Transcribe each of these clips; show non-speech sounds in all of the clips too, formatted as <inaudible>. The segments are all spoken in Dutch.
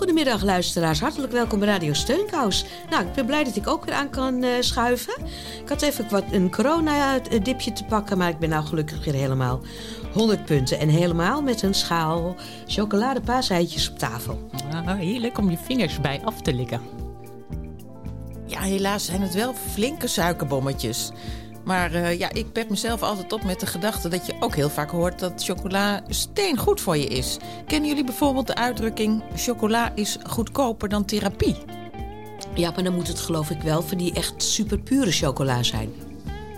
Goedemiddag luisteraars, hartelijk welkom bij Radio Steunkous. Nou, ik ben blij dat ik ook weer aan kan eh, schuiven. Ik had even wat een corona-dipje te pakken, maar ik ben nou gelukkig weer helemaal 100 punten. En helemaal met een schaal chocoladepaaseitjes op tafel. Ah, heerlijk om je vingers bij af te likken. Ja, helaas zijn het wel flinke suikerbommetjes. Maar eh, ja, ik pep mezelf altijd op met de gedachte dat je ook heel vaak hoort dat chocola steen goed voor je is. Kennen jullie bijvoorbeeld de uitdrukking chocola is goedkoper dan therapie? Ja, maar dan moet het geloof ik wel van die echt super pure chocola zijn.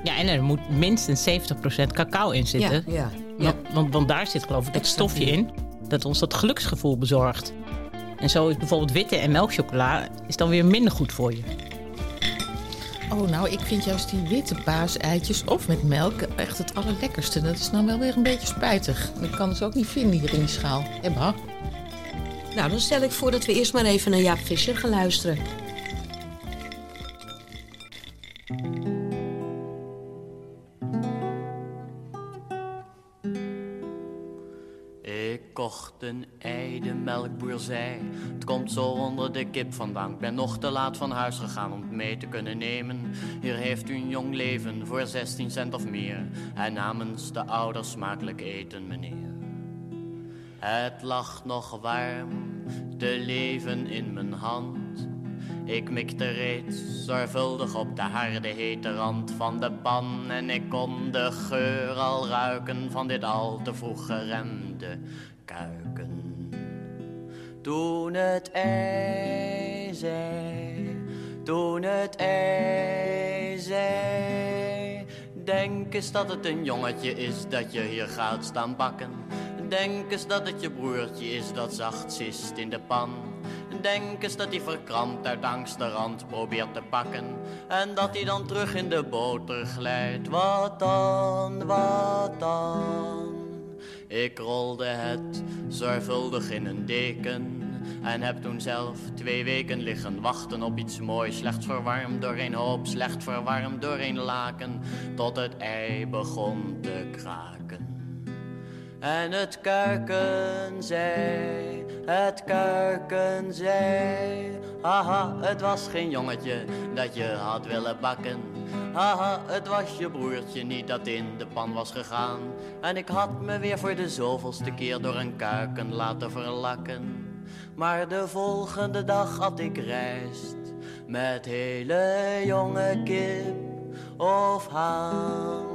Ja, en er moet minstens 70% cacao in zitten. Ja, ja. Want, want, want daar zit geloof ik het Extra stofje in dat ons dat geluksgevoel bezorgt. En zo is bijvoorbeeld witte en melkchocola is dan weer minder goed voor je. Oh, nou, ik vind juist die witte paaseitjes of met melk echt het allerlekkerste. Dat is nou wel weer een beetje spijtig. Ik kan het ook niet vinden hier in die schaal. Ebba? Nou, dan stel ik voor dat we eerst maar even naar Jaap Visser gaan luisteren. Kocht een ei, de melkboer zei Het komt zo onder de kip vandaan. Ik ben nog te laat van huis gegaan om het mee te kunnen nemen. Hier heeft u een jong leven voor 16 cent of meer. En namens de ouders smakelijk eten meneer. Het lag nog warm, te leven in mijn hand. Ik mikte reeds zorgvuldig op de harde hete rand van de pan. En ik kon de geur al ruiken van dit al te vroeg geremde kuiken. Toen het ei zei, toen het ei. Zei Denk eens dat het een jongetje is dat je hier gaat staan bakken. Denk eens dat het je broertje is dat zacht zist in de pan. Denk eens dat hij verkrampt uit angst de rand probeert te pakken. En dat hij dan terug in de boter glijdt. Wat dan, wat dan? Ik rolde het zorgvuldig in een deken En heb toen zelf twee weken liggen wachten op iets moois Slecht verwarmd door een hoop, slecht verwarmd door een laken Tot het ei begon te kraken en het kuiken zei, het kuiken zei. Haha, het was geen jongetje dat je had willen bakken. Haha, het was je broertje niet dat in de pan was gegaan. En ik had me weer voor de zoveelste keer door een kuiken laten verlakken. Maar de volgende dag had ik rijst met hele jonge kip of haan.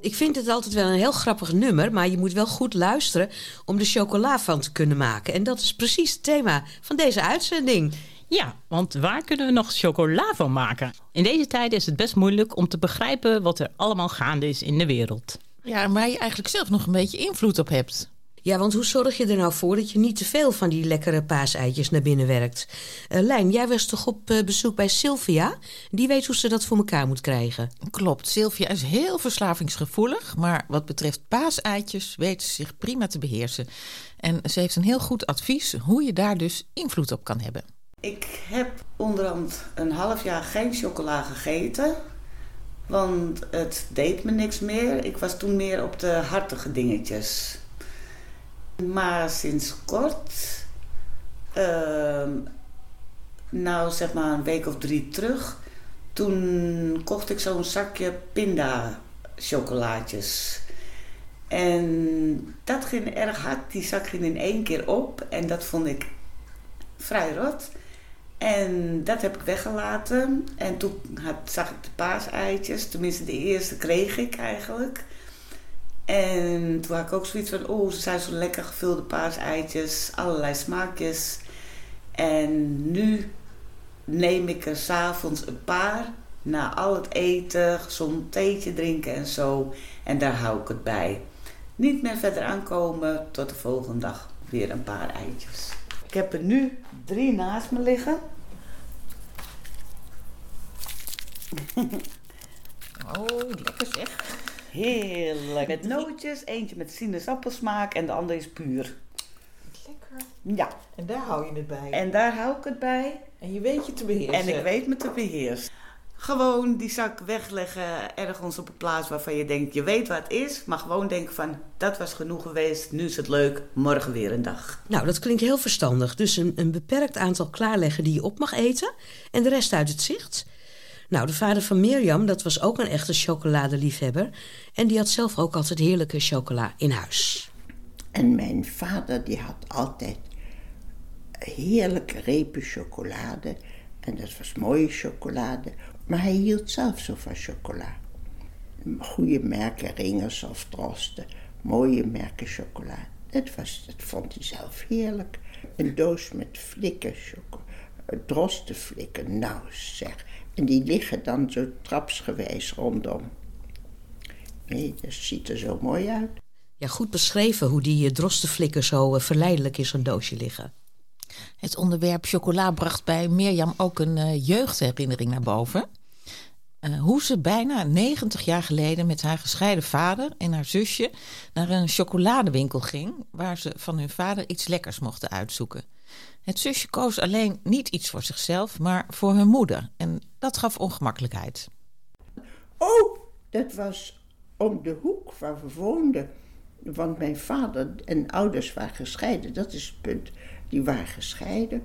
Ik vind het altijd wel een heel grappig nummer, maar je moet wel goed luisteren om er chocola van te kunnen maken. En dat is precies het thema van deze uitzending. Ja, want waar kunnen we nog chocola van maken? In deze tijden is het best moeilijk om te begrijpen wat er allemaal gaande is in de wereld. Ja, en waar je eigenlijk zelf nog een beetje invloed op hebt. Ja, want hoe zorg je er nou voor dat je niet te veel van die lekkere paaseitjes naar binnen werkt? Eh, Lijn, jij was toch op eh, bezoek bij Sylvia? Die weet hoe ze dat voor elkaar moet krijgen. Klopt, Sylvia is heel verslavingsgevoelig, maar wat betreft paaseitjes weet ze zich prima te beheersen. En ze heeft een heel goed advies hoe je daar dus invloed op kan hebben. Ik heb onderhand een half jaar geen chocola gegeten. Want het deed me niks meer. Ik was toen meer op de hartige dingetjes. Maar sinds kort, ehm, nou zeg maar een week of drie terug, toen kocht ik zo'n zakje pinda chocolaatjes. En dat ging erg hard. Die zak ging in één keer op. En dat vond ik vrij rot. En dat heb ik weggelaten. En toen had, zag ik de paaseitjes. Tenminste, de eerste kreeg ik eigenlijk. En toen had ik ook zoiets van... Oh, ze zijn zo lekker gevulde paaseitjes. Allerlei smaakjes. En nu neem ik er s'avonds een paar. Na al het eten, gezond theetje drinken en zo. En daar hou ik het bij. Niet meer verder aankomen tot de volgende dag. Weer een paar eitjes. Ik heb er nu drie naast me liggen. Oh, lekker zeg. Heerlijk. Met nootjes, eentje met sinaasappelsmaak en de andere is puur. Lekker. Ja, En daar hou je het bij. en daar hou ik het bij. En je weet je te beheersen. En ik weet me te beheersen. Gewoon die zak wegleggen ergens op een plaats waarvan je denkt, je weet wat het is. Maar gewoon denken van, dat was genoeg geweest, nu is het leuk, morgen weer een dag. Nou, dat klinkt heel verstandig. Dus een, een beperkt aantal klaarleggen die je op mag eten en de rest uit het zicht. Nou, de vader van Mirjam, dat was ook een echte chocoladeliefhebber. En die had zelf ook altijd heerlijke chocola in huis. En mijn vader die had altijd heerlijke repen chocolade. En dat was mooie chocolade. Maar hij hield zelf zo van chocola. Goede merken, ringers of drosten. Mooie merken chocola. Dat, was, dat vond hij zelf heerlijk. Een doos met flikken, choco, drostenflikken. Nou zeg. En die liggen dan zo trapsgewijs rondom. Nee, dat ziet er zo mooi uit. Ja, goed beschreven hoe die eh, drostenflikker zo eh, verleidelijk in zo'n doosje liggen. Het onderwerp chocola bracht bij Mirjam ook een eh, jeugdherinnering naar boven. Eh, hoe ze bijna 90 jaar geleden met haar gescheiden vader en haar zusje naar een chocoladewinkel ging, waar ze van hun vader iets lekkers mochten uitzoeken. Het zusje koos alleen niet iets voor zichzelf, maar voor hun moeder. En dat gaf ongemakkelijkheid. Oh, dat was om de hoek waar we woonden. Want mijn vader en ouders waren gescheiden. Dat is het punt. Die waren gescheiden.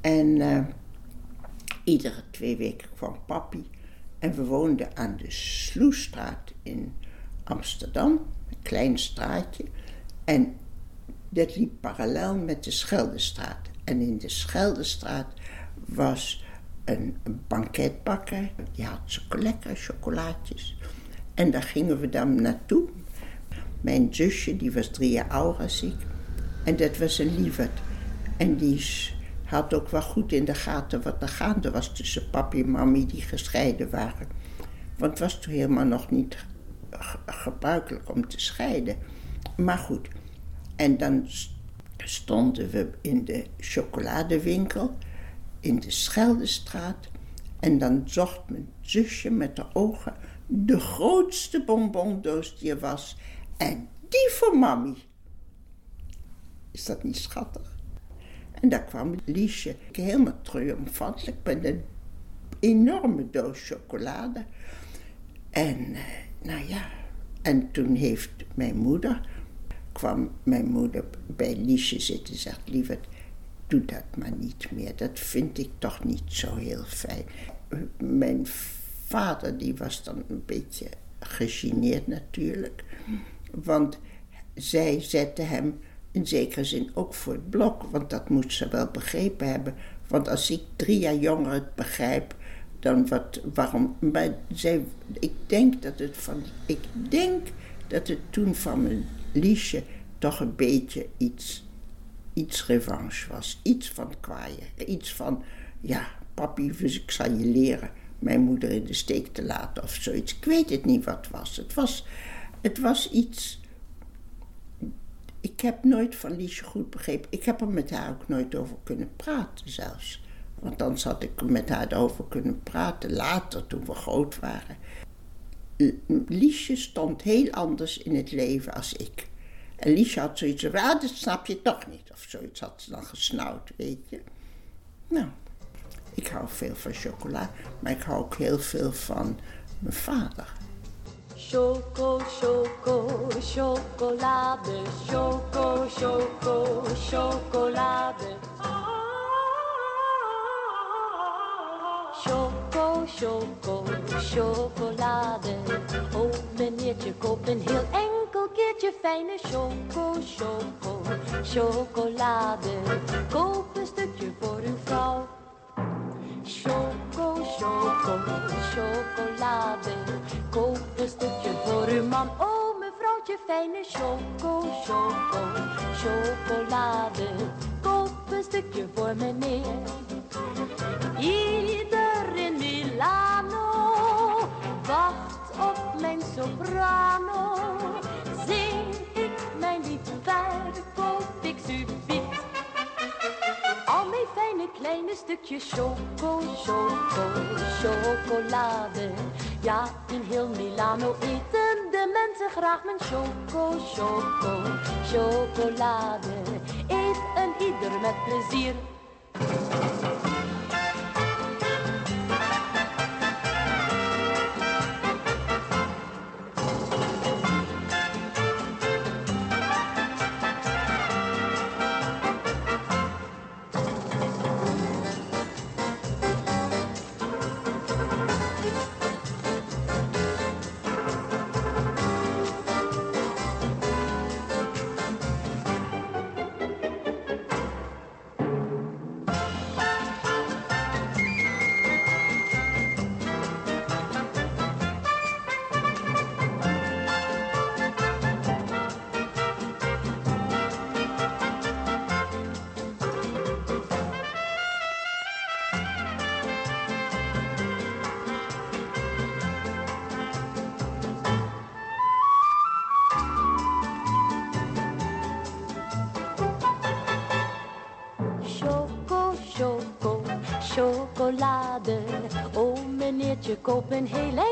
En eh, iedere twee weken kwam papi. En we woonden aan de Sloestraat in Amsterdam. Een klein straatje. En dat liep parallel met de Scheldestraat. En in de Scheldestraat was een, banketbakker. Die had zo lekkere chocolaatjes. En daar gingen we dan naartoe. Mijn zusje, die was drie jaar ouder als ik. En dat was een lieverd. En die s- had ook wel goed in de gaten wat er gaande was tussen papi en mami die gescheiden waren. Want het was toen helemaal nog niet ge- gebruikelijk om te scheiden. Maar goed. En dan stonden we in de chocoladewinkel in de Scheldestraat. En dan zocht mijn zusje met de ogen de grootste bonbondoos die er was. En die voor mami. Is dat niet schattig? En daar kwam Liesje helemaal triomfantelijk met een enorme doos chocolade. En eh, nou ja, en toen heeft mijn moeder, kwam mijn moeder bij Liesje zitten en zegt, lieverd, doe dat maar niet meer. Dat vind ik toch niet zo heel fijn. Mijn vader die was dan een beetje gegeneerd natuurlijk. Want zij zette hem in zekere zin ook voor het blok. Want dat moet ze wel begrepen hebben. Want als ik drie jaar jonger het begrijp, dan wat, waarom... Maar zij, ik denk dat het van... Ik denk dat het toen van mijn Liesje toch een beetje iets iets revanche was. Iets van kwaaien. Iets van, ja, papi, dus ik zal je leren mijn moeder in de steek te laten of zoiets. Ik weet het niet wat het was. Het was, het was iets... Ik heb nooit van Liesje goed begrepen. Ik heb er met haar ook nooit over kunnen praten zelfs. Want dan had ik met haar erover kunnen praten later, toen we groot waren. Liesje stond heel anders in het leven als ik. En Liesje had zoiets van, ah, dat snap je toch niet. Of zoiets had ze dan gesnauwd, weet je. Nou, ik hou veel van chocola, maar ik hou ook heel veel van mijn vader. Choco, choco, chocolade, choco, choco, chocolade. Choco, choco, chocolade. Oh, meneertje, koop een heel enkel keertje fijne choco, choco, chocolade. Koop een stukje voor uw vrouw. Choco, choco, chocolade. Koop een stukje voor uw man. Oh, mevrouwtje, fijne choco, choco, chocolade. Koop een stukje voor meneer. Ieder in Milano wacht op mijn soprano. Stukje choco, choco, chocolade. Ja, in heel Milano eten de mensen graag mijn choco, choco, chocolade. Eet een ieder met plezier. Meneertje,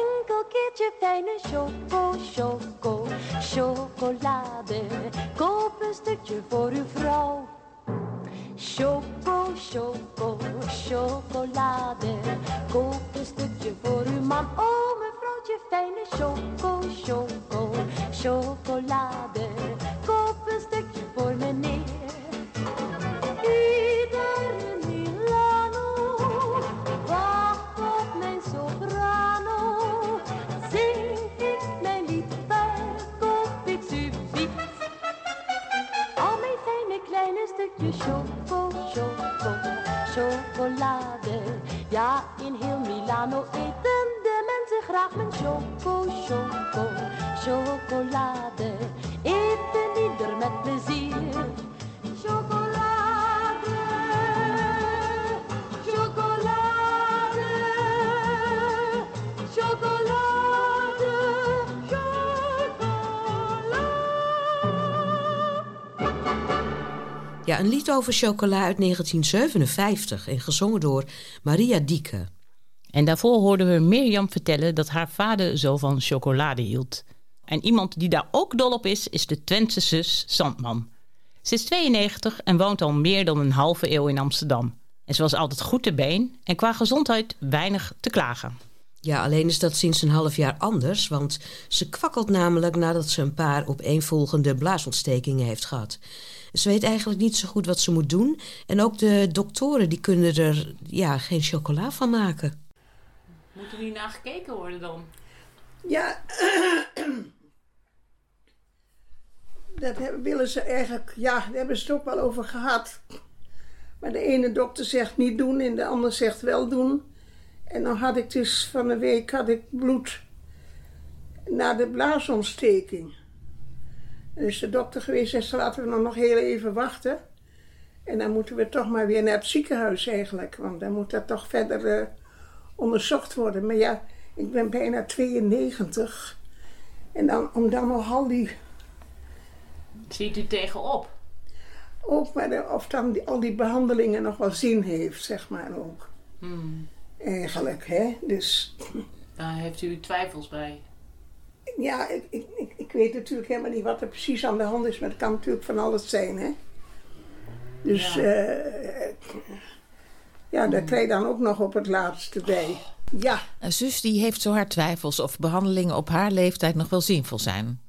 Ja, een lied over chocola uit 1957 en gezongen door Maria Dieke. En daarvoor hoorden we Mirjam vertellen dat haar vader zo van chocolade hield. En iemand die daar ook dol op is, is de Twentse zus Sandman. Ze is 92 en woont al meer dan een halve eeuw in Amsterdam. En ze was altijd goed te been en qua gezondheid weinig te klagen. Ja, alleen is dat sinds een half jaar anders, want ze kwakkelt namelijk nadat ze een paar opeenvolgende blaasontstekingen heeft gehad. Ze weet eigenlijk niet zo goed wat ze moet doen en ook de doktoren die kunnen er ja, geen chocola van maken. Moet er niet naar gekeken worden dan? Ja, dat hebben, willen ze eigenlijk, ja, daar hebben ze het ook wel over gehad. Maar de ene dokter zegt niet doen en de ander zegt wel doen. En dan had ik dus van een week had ik bloed na de blaasontsteking. En is de dokter geweest en zei laten we nog heel even wachten. En dan moeten we toch maar weer naar het ziekenhuis eigenlijk. Want dan moet dat toch verder eh, onderzocht worden. Maar ja, ik ben bijna 92. En dan, om dan nog al die Ziet u tegenop? ook maar de- of dan die, al die behandelingen nog wel zin heeft, zeg maar ook. Eigenlijk, hè. Dus Daar heeft u twijfels bij. ja, ik, ik, ik, ik weet natuurlijk helemaal niet wat er precies aan de hand is, maar het kan natuurlijk van alles zijn, hè. Dus Ja. ja, ja daar krijg je dan ook nog op het laatste bij. Ja, Een zus die heeft zo haar twijfels of behandelingen op haar leeftijd nog wel zinvol zijn.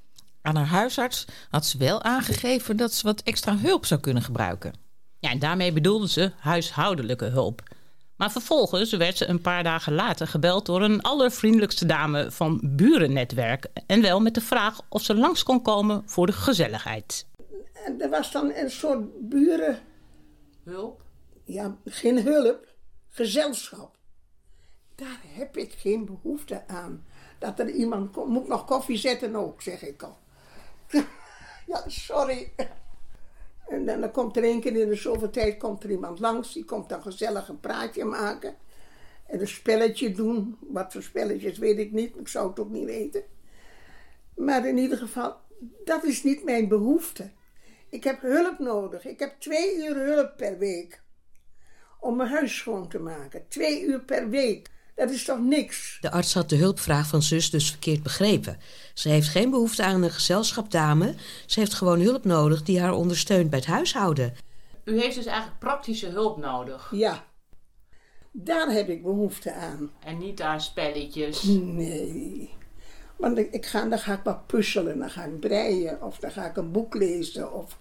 Aan haar huisarts had ze wel aangegeven dat ze wat extra hulp zou kunnen gebruiken. Ja, en daarmee bedoelde ze huishoudelijke hulp. Maar vervolgens werd ze een paar dagen later gebeld door een allervriendelijkste dame van Burennetwerk. En wel met de vraag of ze langs kon komen voor de gezelligheid. en er was dan een soort buren, Hulp? ja, geen hulp, gezelschap. Daar heb ik geen behoefte aan. Dat er iemand komt, moet nog koffie zetten ook, zeg ik al. <laughs> ja, sorry. En dan, komt er één keer in de zoveel tijd komt er iemand langs. Die komt dan gezellig een praatje maken. En een spelletje doen. Wat voor spelletjes weet ik niet. Ik zou het ook niet weten. Maar in ieder geval, dat is niet mijn behoefte. Ik heb hulp nodig. Ik heb twee uur hulp per week. om mijn huis schoon te maken. Twee uur per week. Dat is toch niks? De arts had de hulpvraag van zus dus verkeerd begrepen. Ze heeft geen behoefte aan een gezelschapdame. Ze heeft gewoon hulp nodig die haar ondersteunt bij het huishouden. U heeft dus eigenlijk praktische hulp nodig. Ja. Daar heb ik behoefte aan. En niet aan spelletjes. Nee. Want ik, ga, dan ga ik wat puzzelen, dan ga ik breien of dan ga ik een boek lezen. Of,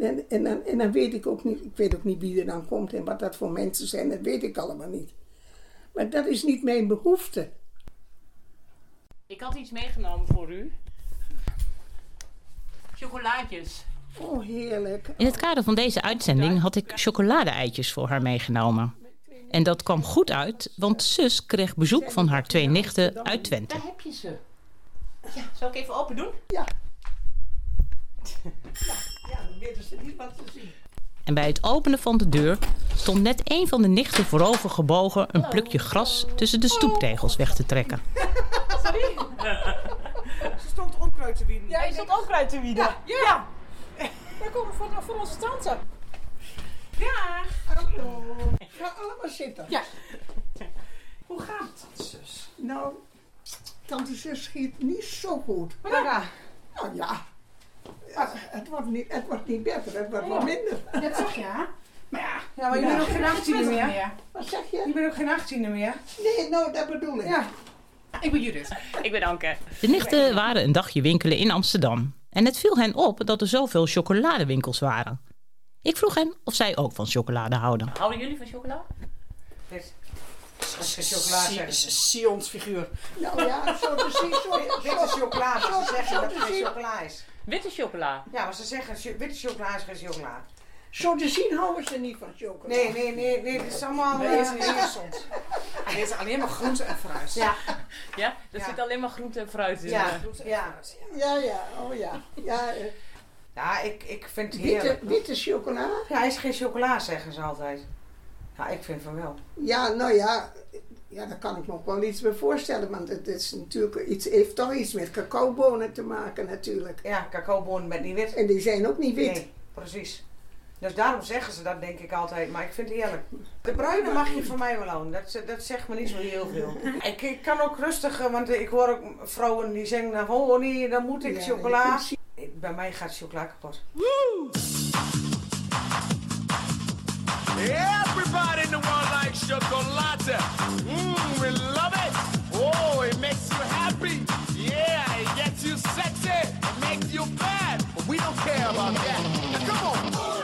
en, en, dan, en dan weet ik ook niet, ik weet ook niet wie er dan komt en wat dat voor mensen zijn, dat weet ik allemaal niet. Maar dat is niet mijn behoefte. Ik had iets meegenomen voor u. Chocolaatjes. Oh, heerlijk. In het kader van deze uitzending had ik chocolade-eitjes voor haar meegenomen. En dat kwam goed uit, want zus kreeg bezoek van haar twee nichten uit Twente. Daar heb je ze. Ja, zal ik even open doen? Ja. <laughs> Ja, ja dan weten ze niet wat ze zien. En bij het openen van de deur stond net een van de nichten voorover gebogen een plukje gras tussen de stoeptegels weg te trekken. Sorry? Ze stond onkruid te wieden. Ja, je stond onkruid te wieden. Ja. ja. Wij komen voor, voor onze tante. Ja. Hallo. Ga allemaal zitten. Ja. Hoe gaat het, zus? Nou, tante zus schiet niet zo goed. Ja. Nou ja. Ja, Het wordt niet, het wordt niet beter, het wordt wel minder. Dat zeg je, hè? Maar ja, Ja, maar je ja. bent ook geen 18 meer. Wat zeg je? Je bent ook geen 18 meer. Nee, nou, dat bedoel ik. Ja. Ik ben Judith. Ik ben Anke. De nichten waren een dagje winkelen in Amsterdam. En het viel hen op dat er zoveel chocoladewinkels waren. Ik vroeg hen of zij ook van chocolade houden. Houden jullie van chocolade? Zeggen. Sions figuur. Nou ja, zo te zien. Zo, Witte chocola, maar zo- ze zeggen dat het geen chocola is. Witte chocola. Ja, maar ze zeggen witte chocola is geen chocola. Zo te zien houden ze niet van chocola. Nee, nee, nee, nee, dit is allemaal Nee, eh, het is gezond. Dit is alleen maar groente en fruit. Ja, Ja, er Ja. zit alleen maar groente en fruit in. ja, eh. ja. Ja, ja, oh ja. Ja, eh, Ja, ik, ik vind het witte, witte chocola? Ja, hij is geen chocola, zeggen ze altijd. Ja, ik vind van wel. Ja, nou ja, ja, daar kan ik me ook wel iets bij voorstellen. Want het is natuurlijk iets, heeft toch iets met cacaobonen te maken natuurlijk. Ja, cacaobonen met niet wit. En die zijn ook niet wit. Nee, precies. Dus daarom zeggen ze dat denk ik altijd, maar ik vind het heerlijk. De bruine mag je van mij wel aan, dat, dat zegt me niet zo heel veel. Ik, ik kan ook rustig, want ik hoor ook vrouwen die zeggen, oh nee, dan moet ik Ja, chocola. Bij mij gaat chocola kapot. Everybody in the world likes chocolate. Mmm, we love it. Oh, it makes you happy. Yeah, it gets you sexy. It makes you bad. But we don't care about that. Now come on.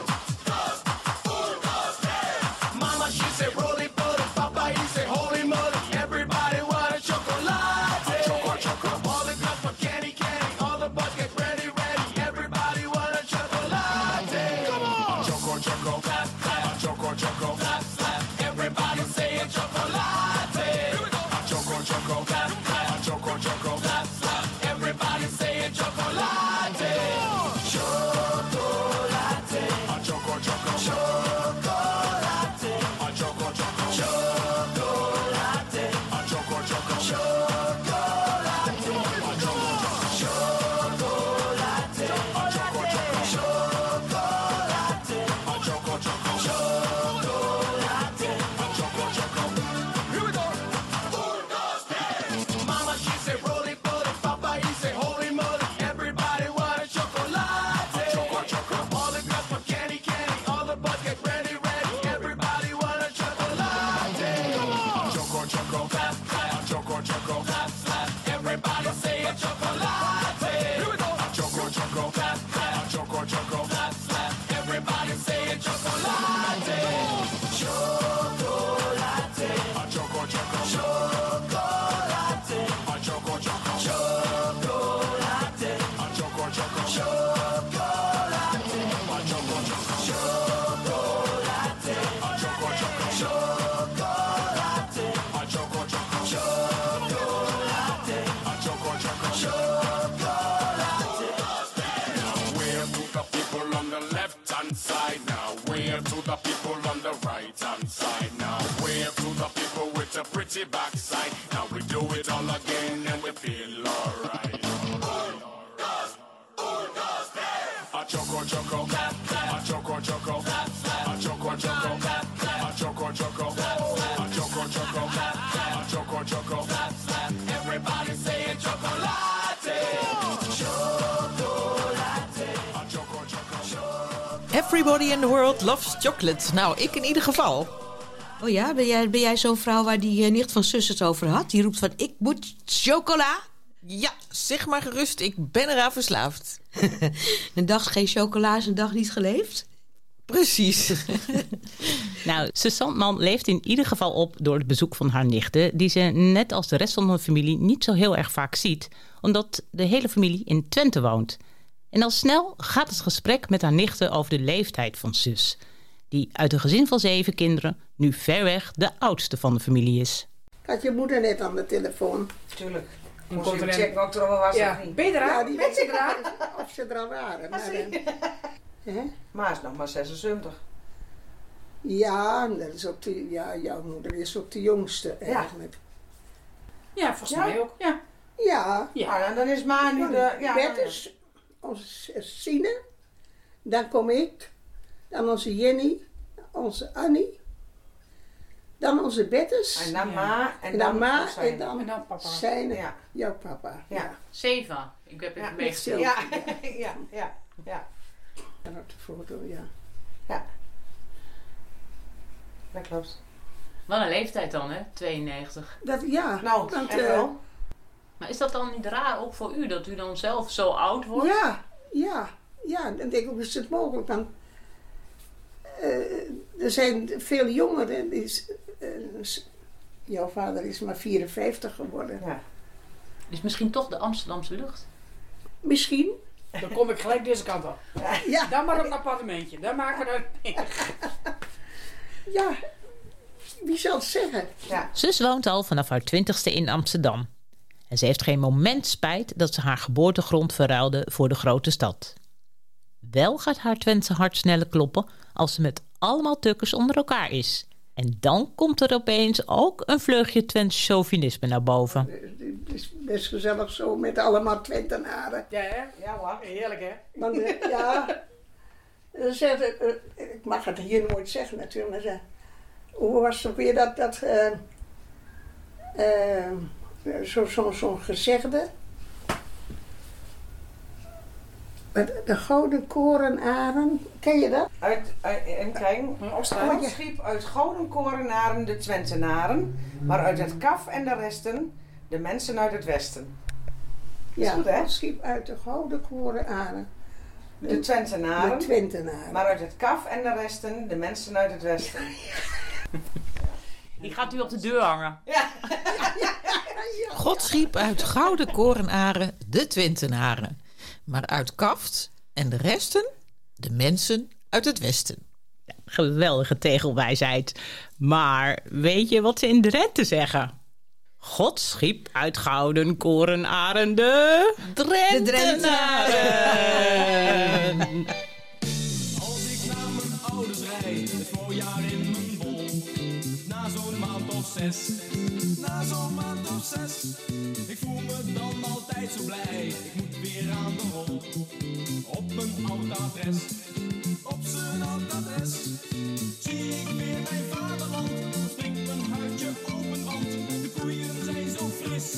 a pretty backside. Now we do it all again and we feel alright. Everybody. Everybody in the world loves chocolate. Nou, ik in ieder geval. Oh ja, ben jij, ben jij zo'n vrouw waar die eh, nicht van zus het over had? Die roept van, ik moet chocola. Ja, zeg maar gerust, ik ben eraan verslaafd. <laughs> een dag geen chocola is een dag niet geleefd? Precies. <laughs> Nou, Sus Sandman leeft in ieder geval op door het bezoek van haar nichten, die ze net als de rest van de familie niet zo heel erg vaak ziet, omdat de hele familie in Twente woont. En al snel gaat het gesprek met haar nichten over de leeftijd van Sus, die uit een gezin van zeven kinderen nu verweg de oudste van de familie is. Ik had je moeder net aan de telefoon. Tuurlijk. Moest er een- checken of er al was Ja. of niet. Ben je eraan? Ja, die weet ze eraan. <laughs> Of ze er al waren. <laughs> Maar, eh, hè? Maar is nog maar 76. ja, dat is ook de, ja, jouw moeder is ook de jongste eigenlijk. Ja, volgens Ja? mij ook. Ja. Ja. Ja, nou, dan is Ma nu de... Ja, Bert is onze Sine. Dan kom ik. Dan onze Jenny. Onze Annie. Dan onze Bettes. En dan Ma en En dan dan Ma zijn. en dan, En dan papa. zijn Ja. jouw papa. Ja. Seva. Ik heb even Ja, meegesteld. Ja, <laughs> ja, ja, ja. En op de foto, ja. Ja. Dat klopt. Wat een leeftijd dan, hè? 92. Dat, ja. Nou, want, echt eh, wel. Maar is dat dan niet raar ook voor u, dat u dan zelf zo oud wordt? Ja, ja, ja. Dan denk ik, hoe is het mogelijk? Dan, er zijn veel jongeren. Die eh, jouw vader is maar 54 geworden. Ja. Is misschien toch de Amsterdamse lucht? Misschien. Dan kom ik gelijk deze kant op. Ja. Dan maar op een appartementje. Dan maken we dat. <laughs> Ja, wie zal het zeggen? Ja. Zus woont al vanaf haar twintigste in Amsterdam. En ze heeft geen moment spijt dat ze haar geboortegrond verruilde voor de grote stad. Wel gaat haar Twentse hart sneller kloppen als ze met allemaal tukkers onder elkaar is. En dan komt er opeens ook een vleugje Twents chauvinisme naar boven. Het is best gezellig zo met allemaal Twentenaren. Ja, hè? Ja hoor. Heerlijk, hè? Want eh, ja, eh, ik mag het hier nooit zeggen natuurlijk, maar ze, hoe was het weer dat, dat eh, eh, zo- zo- zo'n gezegde? Met de gouden korenaren, ken je dat? Uit, uit, en kijk, schiep uit gouden korenaren de Twentenaren, maar uit het kaf en de resten de mensen uit het westen. Ja, goed, hè? God schiep uit de gouden korenaren. De Twentenaren, De Twentenaren. maar uit het kaf en de resten de mensen uit het westen. Die <laughs> gaat u op de deur hangen. <laughs> God schiep uit gouden korenaren de Twentenaren. Maar uit kaft en de resten de mensen uit het westen. Geweldige tegelwijsheid. Maar weet je wat ze in Drenthe zeggen? God schiep uit gouden korenaren de Drentenaren. Als ik naar mijn ouders rijd, het voorjaar in mijn bol. Na zo'n maand of zes, Op mijn oud adres, op zijn oud adres. Zie ik weer mijn vaderland, springt mijn huidje open, want de koeien zijn zo fris.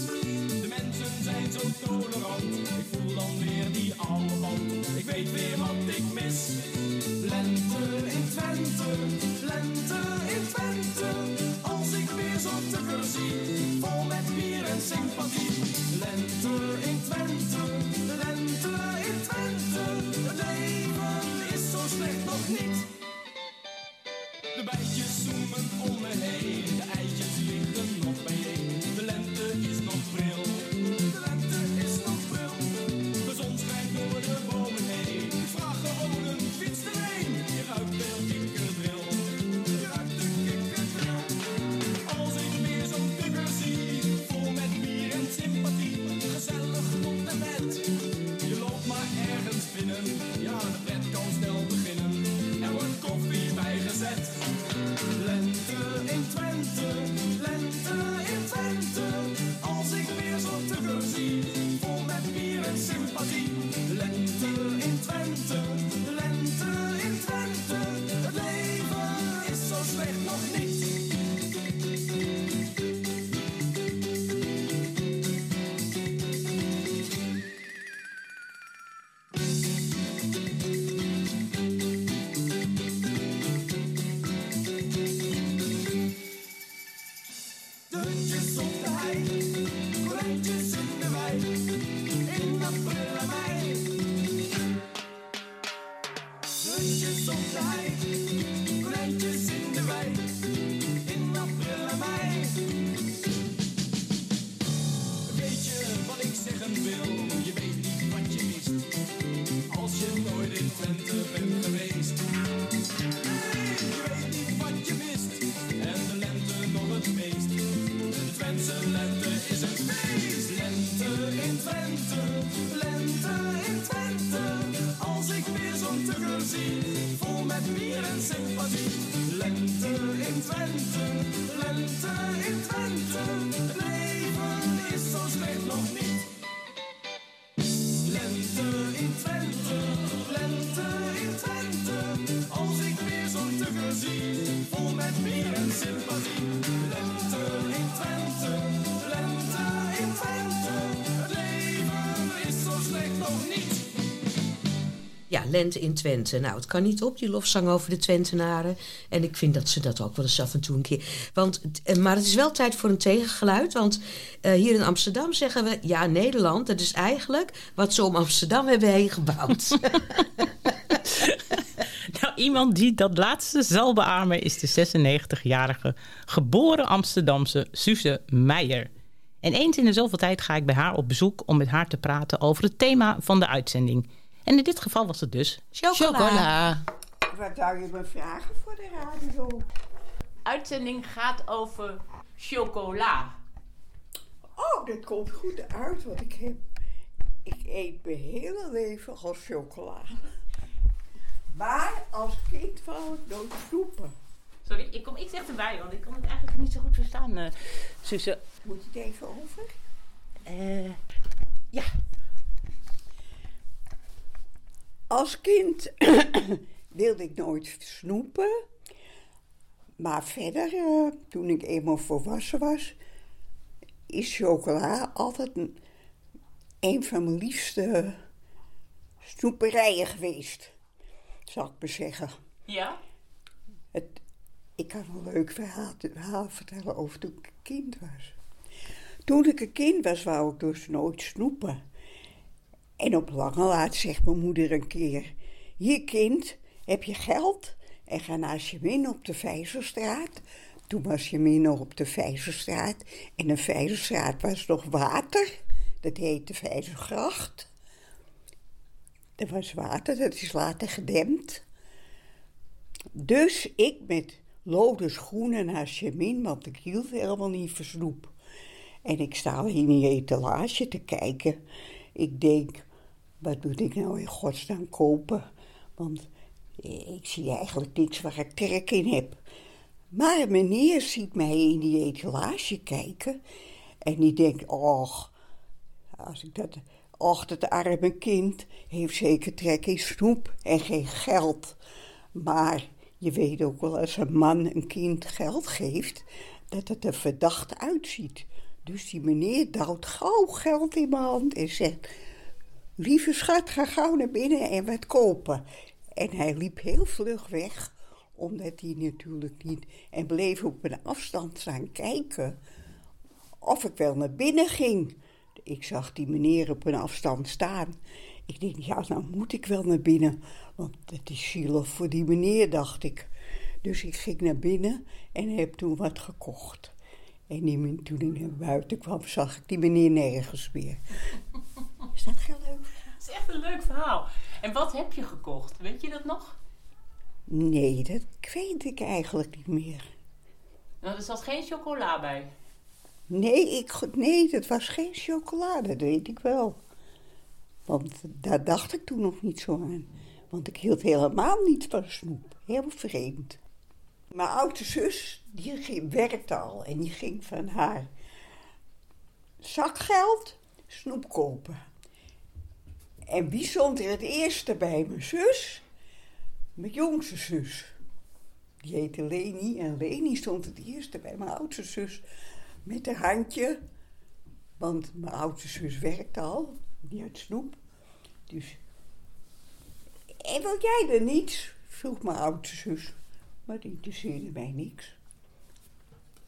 De mensen zijn zo tolerant, ik voel dan weer die oude band. Ik weet weer wat ik mis. Lente in Twente, lente in Twente. Vol met bier en sympathie. Lente in Twente, lente in Twente. Het leven is zo slecht nog niet. De bijtjes zoemen om me heen, de eitjes liggen nog bijeen. Ja, Lente in Twente. Nou, het kan niet op, die lofzang over de Twentenaren. En ik vind dat ze dat ook wel eens af en toe een keer... Want, eh, maar het is wel tijd voor een tegengeluid. Want eh, hier in Amsterdam zeggen we... Ja, Nederland, dat is eigenlijk wat ze om Amsterdam hebben heen gebouwd. <laughs> <laughs> Nou, iemand die dat laatste zal beamen is de 96-jarige geboren Amsterdamse Suze Meijer. En eens in de zoveel tijd ga ik bij haar op bezoek om met haar te praten over het thema van de uitzending. En in dit geval was het dus Chocola. Wat zou je me vragen voor de radio? Uitzending gaat over chocola. Oh, dat komt goed uit, want ik heb... Ik eet mijn hele leven al chocola. Maar als kind wou ik nooit snoepen. Sorry, ik kom iets dichterbij, want ik kan het eigenlijk niet zo goed verstaan, eh Suze. Moet je het even over? Eh, Als kind <coughs> wilde ik nooit snoepen. Maar verder, eh, toen ik eenmaal volwassen was, is chocola altijd een, een van mijn liefste snoeperijen geweest. Zal ik maar zeggen. Ja? Het, ik kan een leuk verhaal, verhaal vertellen over toen ik een kind was. Toen ik een kind was, wou ik dus nooit snoepen. En op lange laat zegt mijn moeder een keer... Hier kind, heb je geld? En ga naar Chemin op de Vijzerstraat. Toen was Chemin nog op de Vijzerstraat. En de Vijzerstraat was nog water. Dat heette Vijzergracht. Er was water, dat is later gedempt. Dus ik met lode schoenen naar Chemin, want ik hield helemaal niet van snoep. En ik sta in die etalage te kijken. Ik denk, wat moet ik nou in godsnaam kopen? Want ik zie eigenlijk niks waar ik trek in heb. Maar meneer ziet mij in die etalage kijken. En die denkt, och, als ik dat... Och, dat arme kind heeft zeker trek in snoep en geen geld. Maar je weet ook wel, als een man een kind geld geeft, dat het er verdacht uitziet. Dus die meneer duwt gauw geld in mijn hand en zegt... Lieve schat, ga gauw naar binnen en wat kopen. En hij liep heel vlug weg, omdat hij natuurlijk niet... En bleef op een afstand staan kijken of ik wel naar binnen ging. Ik zag die meneer op een afstand staan. Ik denk, ja, nou moet ik wel naar binnen. Want het is zielig voor die meneer, dacht ik. Dus ik ging naar binnen en heb toen wat gekocht. En toen ik naar buiten kwam, zag ik die meneer nergens meer. Is dat heel leuk? Het is echt een leuk verhaal. En wat heb je gekocht? Weet je dat nog? Nee, dat weet ik eigenlijk niet meer. Nou, er zat geen chocola bij. Nee, ik, nee, dat was geen chocolade, dat weet ik wel. Want daar dacht ik toen nog niet zo aan. Want ik hield helemaal niet van snoep. Heel vreemd. Mijn oudste zus, die werkte al en die ging van haar zakgeld snoep kopen. En wie stond er het eerste bij mijn zus? Mijn jongste zus. Die heette Leni en Leni stond het eerste bij mijn oudste zus met haar handje. Want mijn oudste zus werkte al, die had snoep. Dus. En wil jij er niets? vroeg mijn oudste zus. Maar die interesseerde mij niks.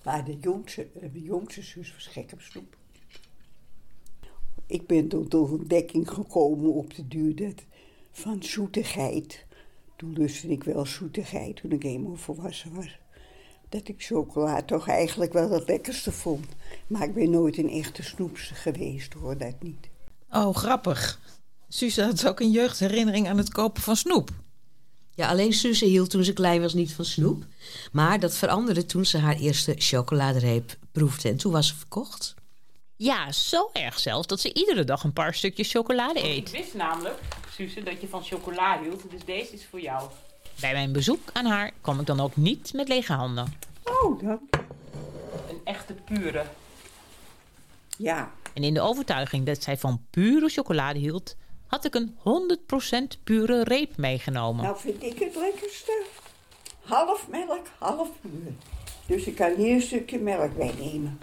Maar de jongste, eh, de jongste zus was gek op snoep. Ik ben tot de ontdekking gekomen op de duur dat van zoetigheid. Toen lustte ik wel zoetigheid toen ik eenmaal volwassen was. Dat ik chocola toch eigenlijk wel het lekkerste vond. Maar ik ben nooit een echte snoepster geweest hoor, dat niet. Oh, grappig. Suze had ook een jeugdherinnering aan het kopen van snoep. Ja, alleen Suze hield toen ze klein was niet van snoep. Maar dat veranderde toen ze haar eerste chocoladereep proefde. En toen was ze verkocht. Ja, zo erg zelfs dat ze iedere dag een paar stukjes chocolade Ik eet. wist namelijk, Suze, dat je van chocola hield. Dus deze is voor jou. Bij mijn bezoek aan haar kom ik dan ook niet met lege handen. Oh, dank Een echte pure. Ja. En in de overtuiging dat zij van pure chocolade hield, had ik een 100% pure reep meegenomen. Nou vind ik het lekkerste. Half melk, half puur. Dus ik kan hier een stukje melk bij nemen.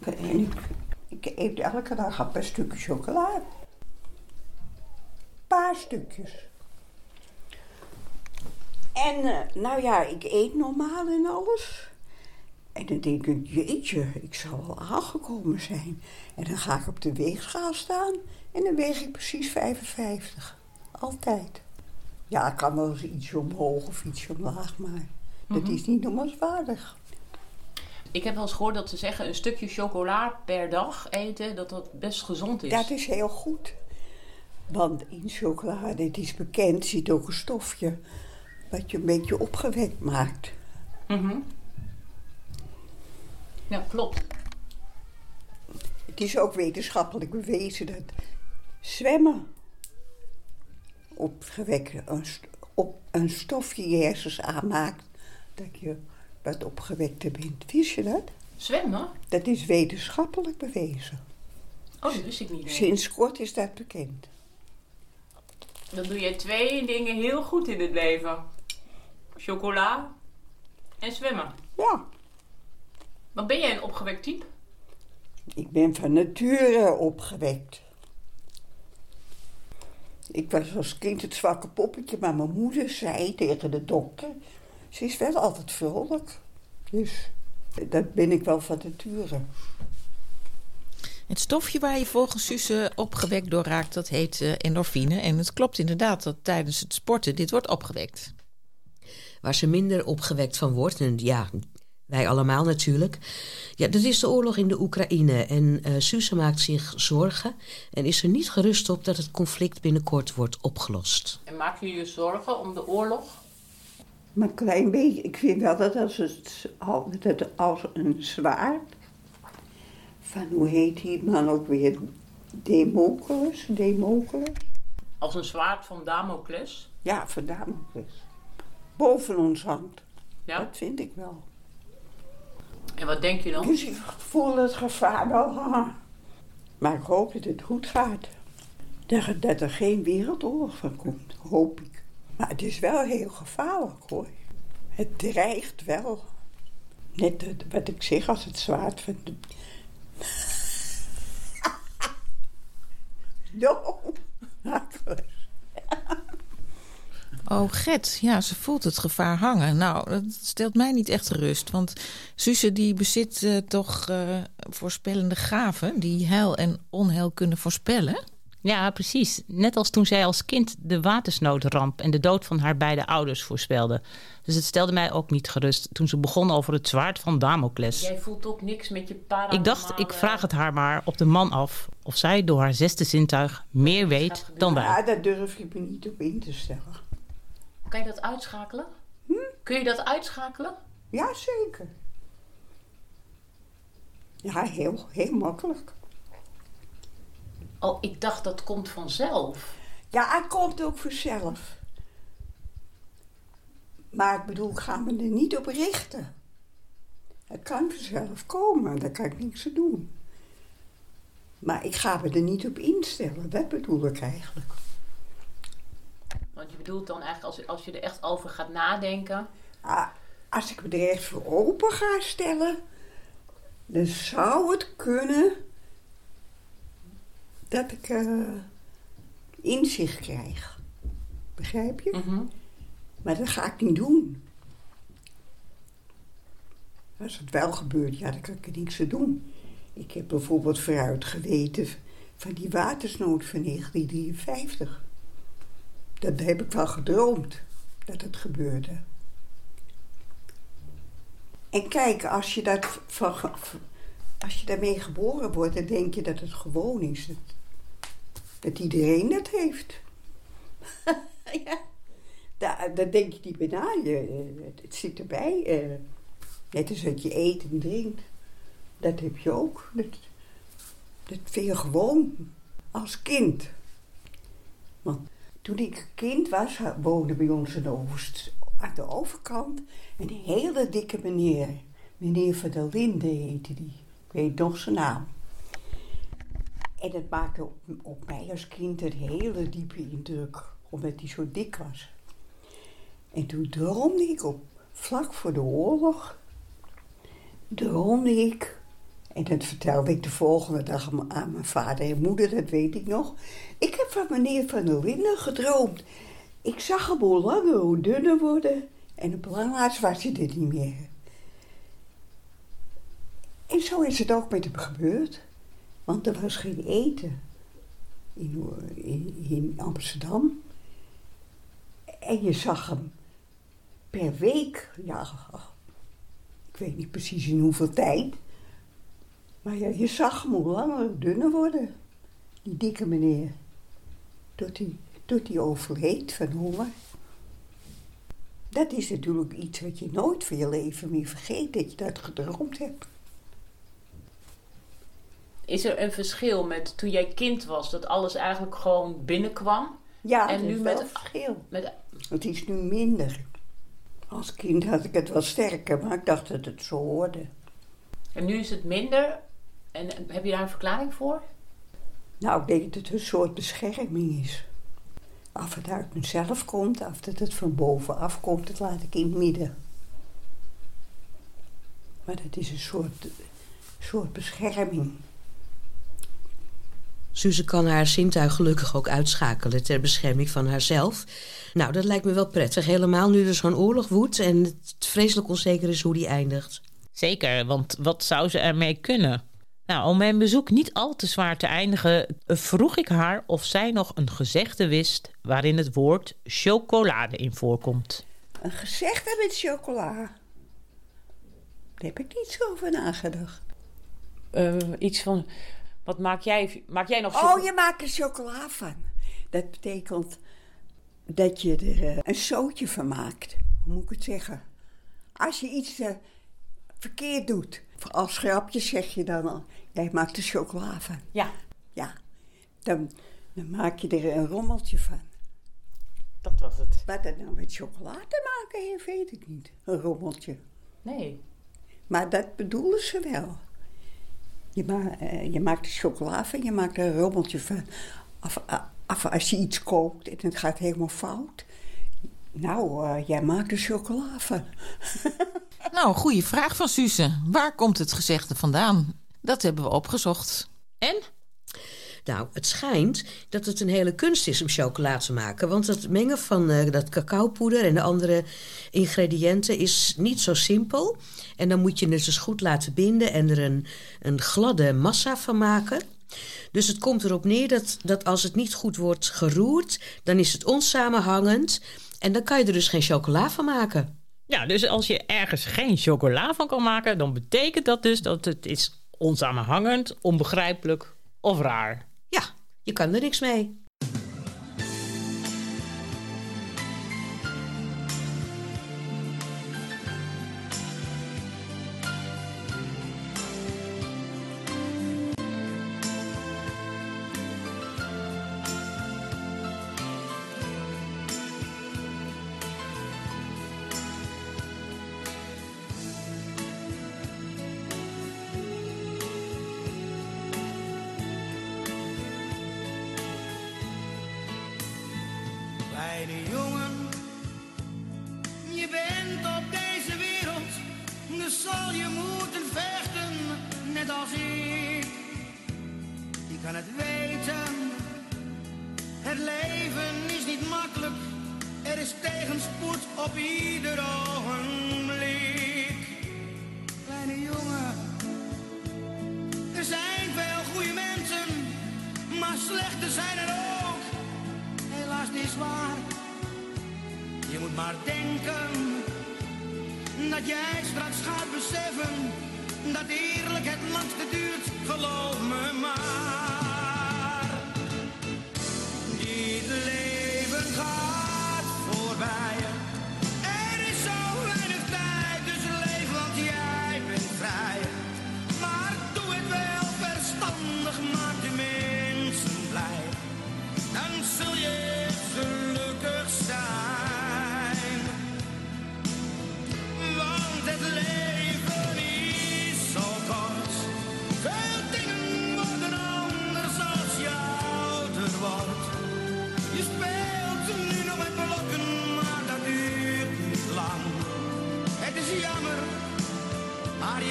En ik, ik eet elke dag een paar stukjes chocolade. Een paar stukjes. En eh, nou ja, ik eet normaal en alles. En dan denk ik, jeetje, ik zal wel aangekomen zijn. En dan ga ik op de weegschaal staan en dan weeg ik precies 55. Altijd. Ja, ik kan wel eens iets omhoog of iets omlaag, maar dat Mhm. is niet noemenswaardig. Ik heb wel eens gehoord dat ze zeggen een stukje chocola per dag eten, dat dat best gezond is. Dat is heel goed. Want in chocolade, het is bekend, zit ook een stofje wat je een beetje opgewekt maakt. Mhm. Ja, klopt. Het is ook wetenschappelijk bewezen dat zwemmen opgewekt, een, op een stofje je hersens aanmaakt dat je wat opgewekter bent. Wist je dat? Zwemmen? Dat is wetenschappelijk bewezen. Oh, dat wist ik niet. Sinds kort is dat bekend. Dan doe je twee dingen heel goed in het leven. Chocola en zwemmen. Ja. Maar ben jij een opgewekt type? Ik ben van nature opgewekt. Ik was als kind het zwakke poppetje, maar mijn moeder zei tegen de dokter: ze is wel altijd vrolijk. Dus dat ben ik wel van nature. Het stofje waar je volgens Suze opgewekt door raakt, dat heet eh, endorfine. En het klopt inderdaad dat tijdens het sporten dit wordt opgewekt. Waar ze minder opgewekt van wordt, en ja, wij allemaal natuurlijk. Ja, dat is de oorlog in de Oekraïne. En eh Suze maakt zich zorgen en is er niet gerust op dat het conflict binnenkort wordt opgelost. En maak je je zorgen om de oorlog? Maar een klein beetje, ik vind wel dat als het al- dat het als een zwaard. Van hoe heet die man ook weer? Democles? Democles? Als een zwaard van Damocles? Ja, van Damocles. Boven ons hangt. Ja. Dat vind ik wel. En wat denk je dan? Ik voel het gevaar wel. Maar ik hoop dat het goed gaat. Dat, er geen wereldoorlog van komt, hoop ik. Maar het is wel heel gevaarlijk hoor. Het dreigt wel. Net wat ik zeg als het zwaard van de... <laughs> No. <laughs> Oh, Gert, ja, ze voelt het gevaar hangen. Nou, dat stelt mij niet echt gerust. Want Suze die bezit eh, toch eh, voorspellende gaven... die heil en onheil kunnen voorspellen. Ja, precies. Net als toen zij als kind de watersnoodramp en de dood van haar beide ouders voorspelde. Dus het stelde mij ook niet gerust toen ze begon over het zwaard van Damocles. Jij voelt ook niks met je paranormale... Ik dacht, ik vraag het haar maar op de man af of zij door haar zesde zintuig meer weet dan wij. Ja, daar durf ik me niet op in te stellen. Kan je dat uitschakelen? Kun je dat uitschakelen? Ja, zeker. Ja, heel, heel makkelijk. Oh, ik dacht dat komt vanzelf. Ja, het komt ook vanzelf. Maar ik bedoel, ik ga me er niet op richten. Het kan vanzelf komen, daar kan ik niks aan doen. Maar ik ga me er niet op instellen, dat bedoel ik eigenlijk. Want je bedoelt dan eigenlijk als, als je er echt over gaat nadenken. Ah, als ik me er echt voor open ga stellen, dan zou het kunnen dat ik eh, inzicht krijg. Begrijp je? Maar dat ga ik niet doen. Als het wel gebeurt, ja, dan kan ik er niks aan doen. Ik heb bijvoorbeeld vooruit geweten van die watersnood van 1953. Dat heb ik wel gedroomd, dat het gebeurde. En kijk, als je, dat van, als je daarmee geboren wordt, dan denk je dat het gewoon is. Dat, iedereen dat heeft. <laughs> ja. Daar, denk je niet bij na. Je, eh, het, het zit erbij. eh. net als dat je eet en drinkt. Dat heb je ook. Dat, Dat vind je gewoon als kind. Want toen ik kind was, woonde bij ons een aan de overkant een hele dikke meneer. Meneer van der Linde heette die. Ik weet nog zijn naam. En dat maakte op, op mij als kind een hele diepe indruk, omdat hij zo dik was. En toen droomde ik op, vlak voor de oorlog, droomde ik, en dat vertelde ik de volgende dag aan mijn vader en moeder, dat weet ik nog. Ik heb van meneer Van der Linden gedroomd. Ik zag hem hoe langer, hoe dunner worden. En het belangrijkste was hij er niet meer. En zo is het ook met hem gebeurd. Want er was geen eten in, in, in Amsterdam. En je zag hem per week, ja, ik weet niet precies in hoeveel tijd. Maar ja, je zag hem hoe langer, dunner worden. Die dikke meneer. Tot hij, tot hij overleed van honger. Dat is natuurlijk iets wat je nooit van je leven meer vergeet, dat je dat gedroomd hebt. Is er een verschil met toen jij kind was, dat alles eigenlijk gewoon binnenkwam? Ja, en nu is met een verschil. Met, Het is nu minder. Als kind had ik het wel sterker, maar ik dacht dat het zo hoorde. en nu is het minder. En heb je daar een verklaring voor? Nou, ik denk dat het een soort bescherming is. Of het uit mezelf komt, of dat het van bovenaf komt, dat laat ik in het midden. Maar dat is een soort, soort bescherming. Suze kan haar zintuig gelukkig ook uitschakelen ter bescherming van haarzelf. Nou, dat lijkt me wel prettig. Helemaal nu er zo'n oorlog woedt en het vreselijk onzeker is hoe die eindigt. Zeker, want wat zou ze ermee kunnen? Nou, om mijn bezoek niet al te zwaar te eindigen, vroeg ik haar of zij nog een gezegde wist waarin het woord chocolade in voorkomt. Een gezegde met chocola. Daar heb ik niet zo over nagedacht. Eh, iets van. Wat maak jij? Maak jij nog Oh, je maakt er chocola van. Dat betekent dat je er eh, een zootje van maakt. Hoe moet ik het zeggen? Als je iets eh, verkeerd doet. Als grapje zeg je dan al, jij maakt er chocola van. Ja. Ja. Dan, dan maak je er een rommeltje van. Dat was het. Wat dat nou met chocola te maken heeft, weet ik niet. Een rommeltje. Nee. Maar dat bedoelen ze wel. Je, ma eh, je maakt er chocola van, je maakt er een rommeltje van. Of, eh, of als je iets kookt en het gaat helemaal fout. Nou, eh, jij maakt er chocola van. <laughs> Nou, goede vraag van Suze. Waar komt het gezegde vandaan? Dat hebben we opgezocht. En? Nou, het schijnt dat het een hele kunst is om chocola te maken. Want het mengen van eh, dat cacaopoeder en de andere ingrediënten is niet zo simpel. En dan moet je het dus goed laten binden en er een, een gladde massa van maken. Dus het komt erop neer dat, dat als het niet goed wordt geroerd, dan is het onsamenhangend. En dan kan je er dus geen chocola van maken. Ja, dus als je ergens geen chocola van kan maken, dan betekent dat dus dat het is onsamenhangend, onbegrijpelijk of raar. Ja, je kan er niks mee.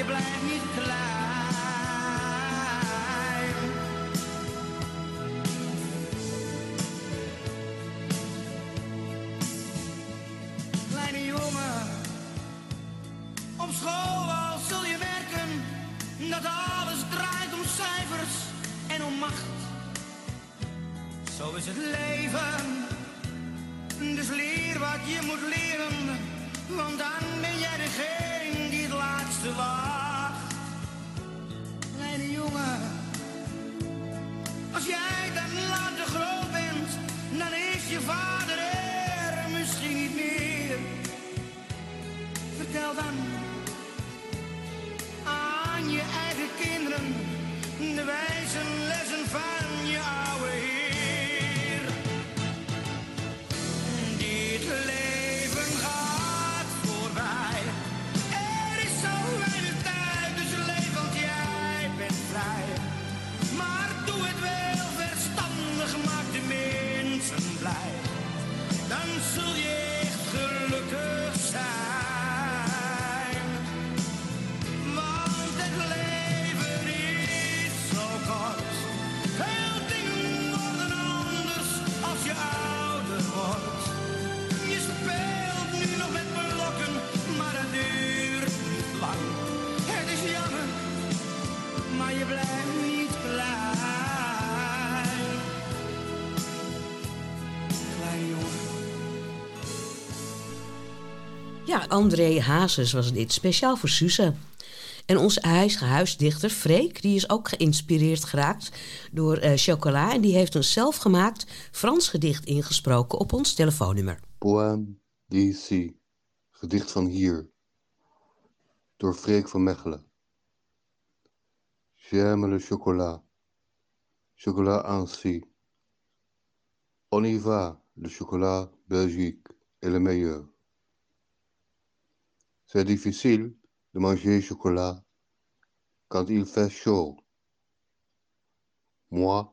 blind me to. Maar je blijft niet klein. Klein jongen. Ja, André Hazes was dit, speciaal voor Suze. En onze eigen huisdichter Freek, die is ook geïnspireerd geraakt door eh, chocola. En die heeft een zelfgemaakt Frans gedicht ingesproken op ons telefoonnummer. Poème d'ici, gedicht van hier, door Freek van Mechelen. J'aime le chocolat, chocolat ainsi. On y va, le chocolat Belgique est le meilleur. C'est difficile de manger chocolat quand il fait chaud. Moi,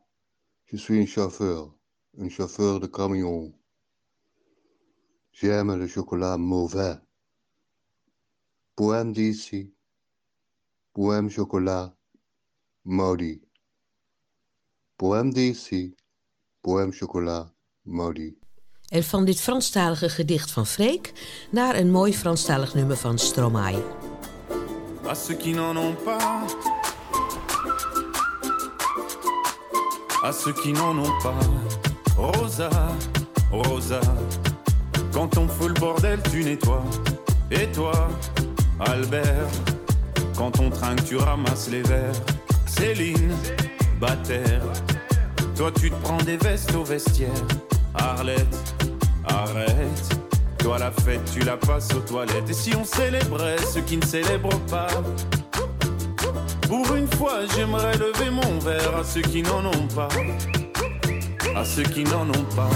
je suis un chauffeur, un chauffeur de camion. J'aime le chocolat mauvais. Poème d'ici, poème chocolat maudit. Poème d'ici, poème chocolat maudit. En van dit Franstalige gedicht van Freek naar een mooi Franstalig nummer van Stromae. à ceux qui n'en ont pas, à ceux qui n'en ont pas. Rosa, Rosa, quand on fout le bordel, tu nettoies. Et toi, Albert, quand on trinque, tu ramasses les verres. Céline, Bataire, toi tu te prends des vestes au vestiaire. Arlette, arrête. Toi la fête, tu la passes aux toilettes. Et si on célébrait ceux qui ne célèbrent pas? Pour une fois, j'aimerais lever mon verre à ceux qui n'en ont pas. À ceux qui n'en ont pas.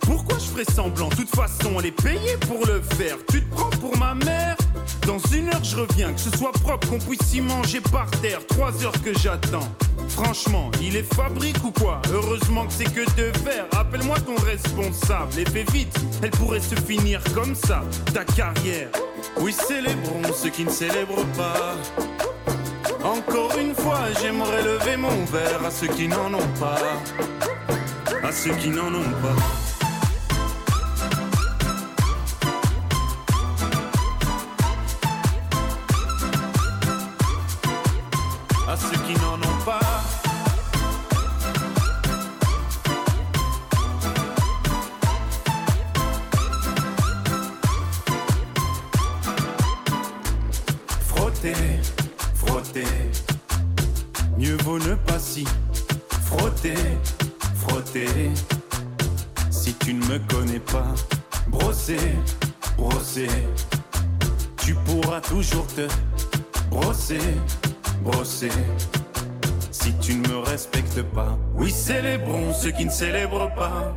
Pourquoi je ferais semblant? De toute façon, elle est payée pour le faire. Tu te prends pour ma mère? Dans une heure, je reviens. Que ce soit propre, qu'on puisse y manger par terre. Trois heures que j'attends. Franchement, il est fabrique ou quoi? Heureusement que c'est que de verre. Appelle-moi ton responsable et fais vite. Elle pourrait se finir comme ça, ta carrière. Oui, célébrons ceux qui ne célèbrent pas. Encore une fois, j'aimerais lever mon verre à ceux qui n'en ont pas. À ceux qui n'en ont pas. célébrons ceux qui ne célèbrent pas.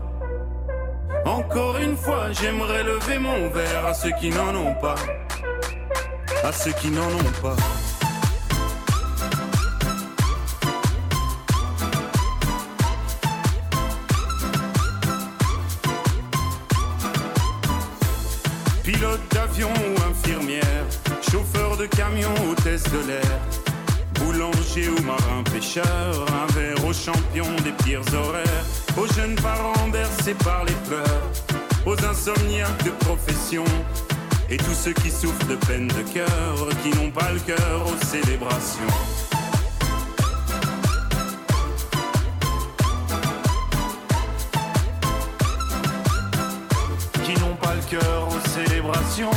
Encore une fois, j'aimerais lever mon verre à ceux qui n'en ont pas. À ceux qui n'en ont pas. Pilote d'avion ou infirmière, chauffeur de camion, hôtesse de l'air boulanger ou marin pêcheur, un verre aux champions des pires horaires, aux jeunes parents bercés par les pleurs, aux insomniaques de profession, et tous ceux qui souffrent de peine de cœur, qui n'ont pas le cœur aux célébrations. Qui n'ont pas le cœur aux célébrations.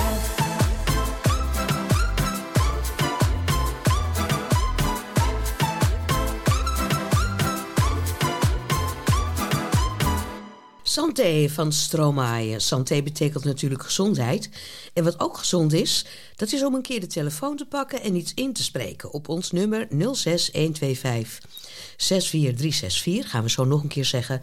Santé van Stromae. Santé betekent natuurlijk gezondheid. En wat ook gezond is, dat is om een keer de telefoon te pakken en iets in te spreken op ons nummer 06125 64364. Gaan we zo nog een keer zeggen,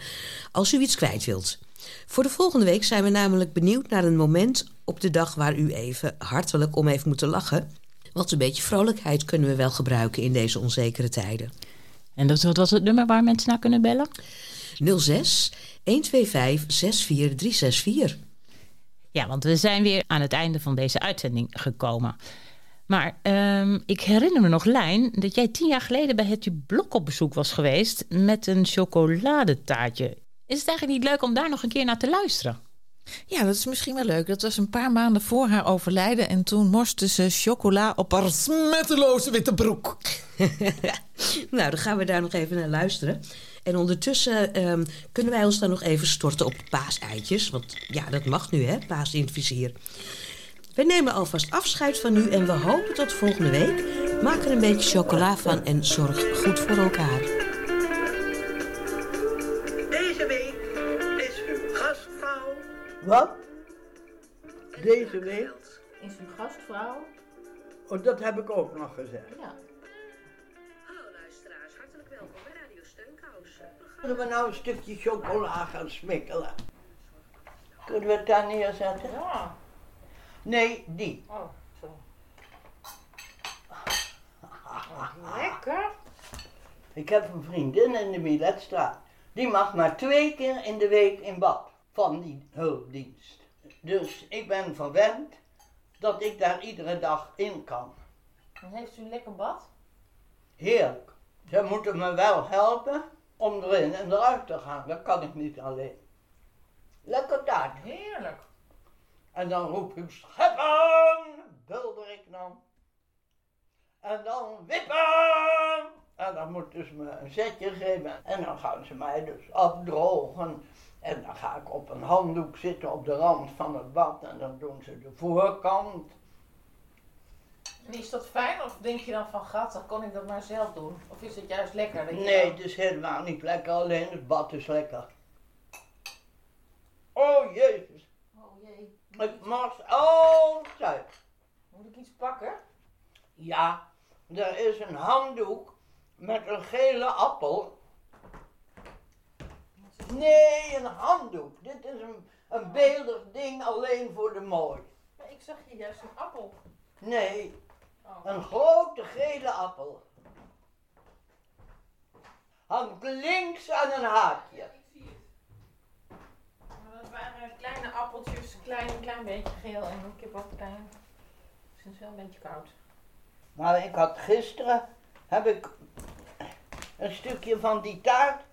als u iets kwijt wilt. Voor de volgende week zijn we namelijk benieuwd naar een moment op de dag waar u even hartelijk om heeft moeten lachen. Want een beetje vrolijkheid kunnen we wel gebruiken in deze onzekere tijden. En dat, wat was het nummer waar mensen naar kunnen bellen? 06 125 64364. Ja, want we zijn weer aan het einde van deze uitzending gekomen. Maar ehm, ik herinner me nog, Lijn, dat jij tien jaar geleden bij het blok op bezoek was geweest met een chocoladetaartje. Is het eigenlijk niet leuk om daar nog een keer naar te luisteren? Ja, dat is misschien wel leuk. Dat was een paar maanden voor haar overlijden. En toen morste ze chocola op haar smetteloze witte broek. <laughs> nou, dan gaan we daar nog even naar luisteren. En ondertussen ehm, kunnen wij ons dan nog even storten op paaseitjes. Want ja, dat mag nu, hè, paas in het vizier. We nemen alvast afscheid van u en we hopen tot volgende week. Maak er een beetje chocola van en zorg goed voor elkaar. Deze week is uw gastvrouw. Wat? Deze week? Is uw gastvrouw? Oh, dat heb ik ook nog gezegd. Ja. Kunnen we nou een stukje chocola gaan smikkelen? Kunnen we het daar neerzetten? Ja. Nee, die. Oh, zo. Lekker. Ik heb een vriendin in de Miletstraat. Die mag maar twee keer in de week in bad van die hulpdienst. Dus ik ben verwend dat ik daar iedere dag in kan. En heeft u een lekker bad? Heerlijk. Ze moeten me wel helpen om erin en eruit te gaan. Dat kan ik niet alleen. Lekker taart. Heerlijk. En dan roep ik scheppen, bulder ik dan. En dan wippen. En dan moeten ze me een zetje geven. En dan gaan ze mij dus afdrogen. En dan ga ik op een handdoek zitten op de rand van het bad. En dan doen ze de voorkant. En is dat fijn of denk je dan van gat, dan kon ik dat maar zelf doen? Of is het juist lekker? Dat je Nee, het is helemaal niet lekker. Alleen het bad is lekker. Oh jezus. Oh jee. Ik mars altijd. Moet ik iets pakken? Ja, er is een handdoek met een gele appel. Nee, een handdoek. Dit is een, een beeldig ding alleen voor de mooi. Maar ik zag hier juist een appel. Nee, Oh. Een grote gele appel. Hangt links aan een haakje. Maar dat waren kleine appeltjes, klein, een klein beetje geel en ook klein. Het is wel een beetje koud. Maar ik had gisteren, heb ik een stukje van die taart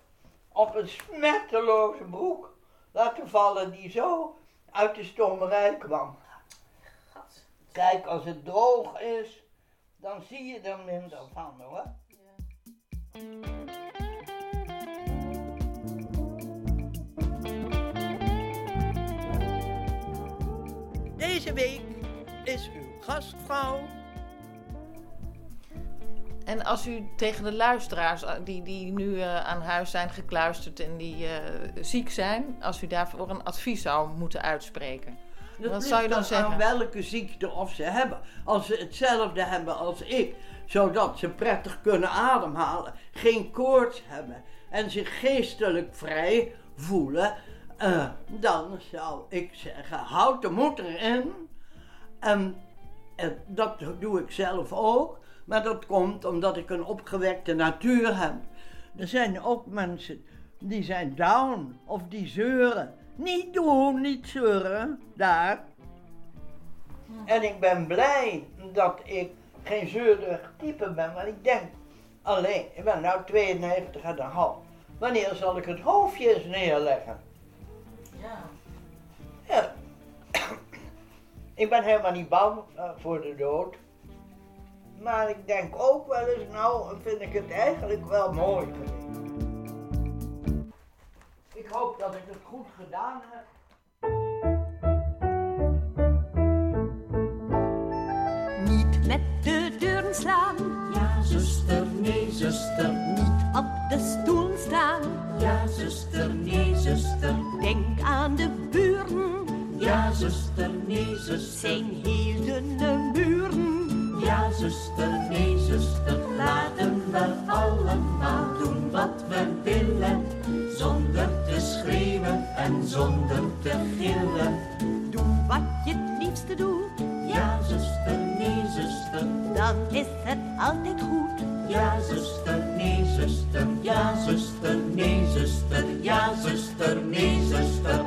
op een smetteloze broek laten vallen die zo uit de stommerij kwam. Kijk, als het droog is, dan zie je er minder van hoor. Deze week is uw gastvrouw. En als u tegen de luisteraars eh, die, die nu eh, aan huis zijn gekluisterd en die eh, ziek zijn, als u daarvoor een advies zou moeten uitspreken, wat zou je dan aan zeggen? welke ziekte of ze hebben. Als ze hetzelfde hebben als ik, zodat ze prettig kunnen ademhalen, geen koorts hebben en zich geestelijk vrij voelen, eh, dan zou ik zeggen: houd de moed erin. En, en dat doe ik zelf ook, maar dat komt omdat ik een opgewekte natuur heb. Er zijn ook mensen die zijn down of die zeuren. Niet doen, niet zeuren, daar. En ik ben blij dat ik geen zeurig type ben, want ik denk alleen, ik ben nou 92 en een half. Wanneer zal ik het hoofdje eens neerleggen? Ja. Ja. ik ben helemaal niet bang eh, voor de dood. Maar ik denk ook wel eens, nou vind ik het eigenlijk wel mooi geweest. Ik hoop dat ik het goed gedaan heb. Niet met de deuren slaan. Ja, zuster, nee, zuster. Niet op de stoel staan. Ja, zuster, nee, zuster. Denk aan de buren. Ja, zuster, nee, zuster. Zijn heel dunne muren. Ja, zuster, nee, zuster. Laten we allemaal doen wat we willen. Zonder te schreeuwen en zonder te gillen. Doe wat je het liefste doet. Ja, zuster, nee, zuster. Dan is het altijd goed. Ja, zuster, nee, zuster. Ja, zuster, nee, zuster. Ja, zuster, nee, zuster.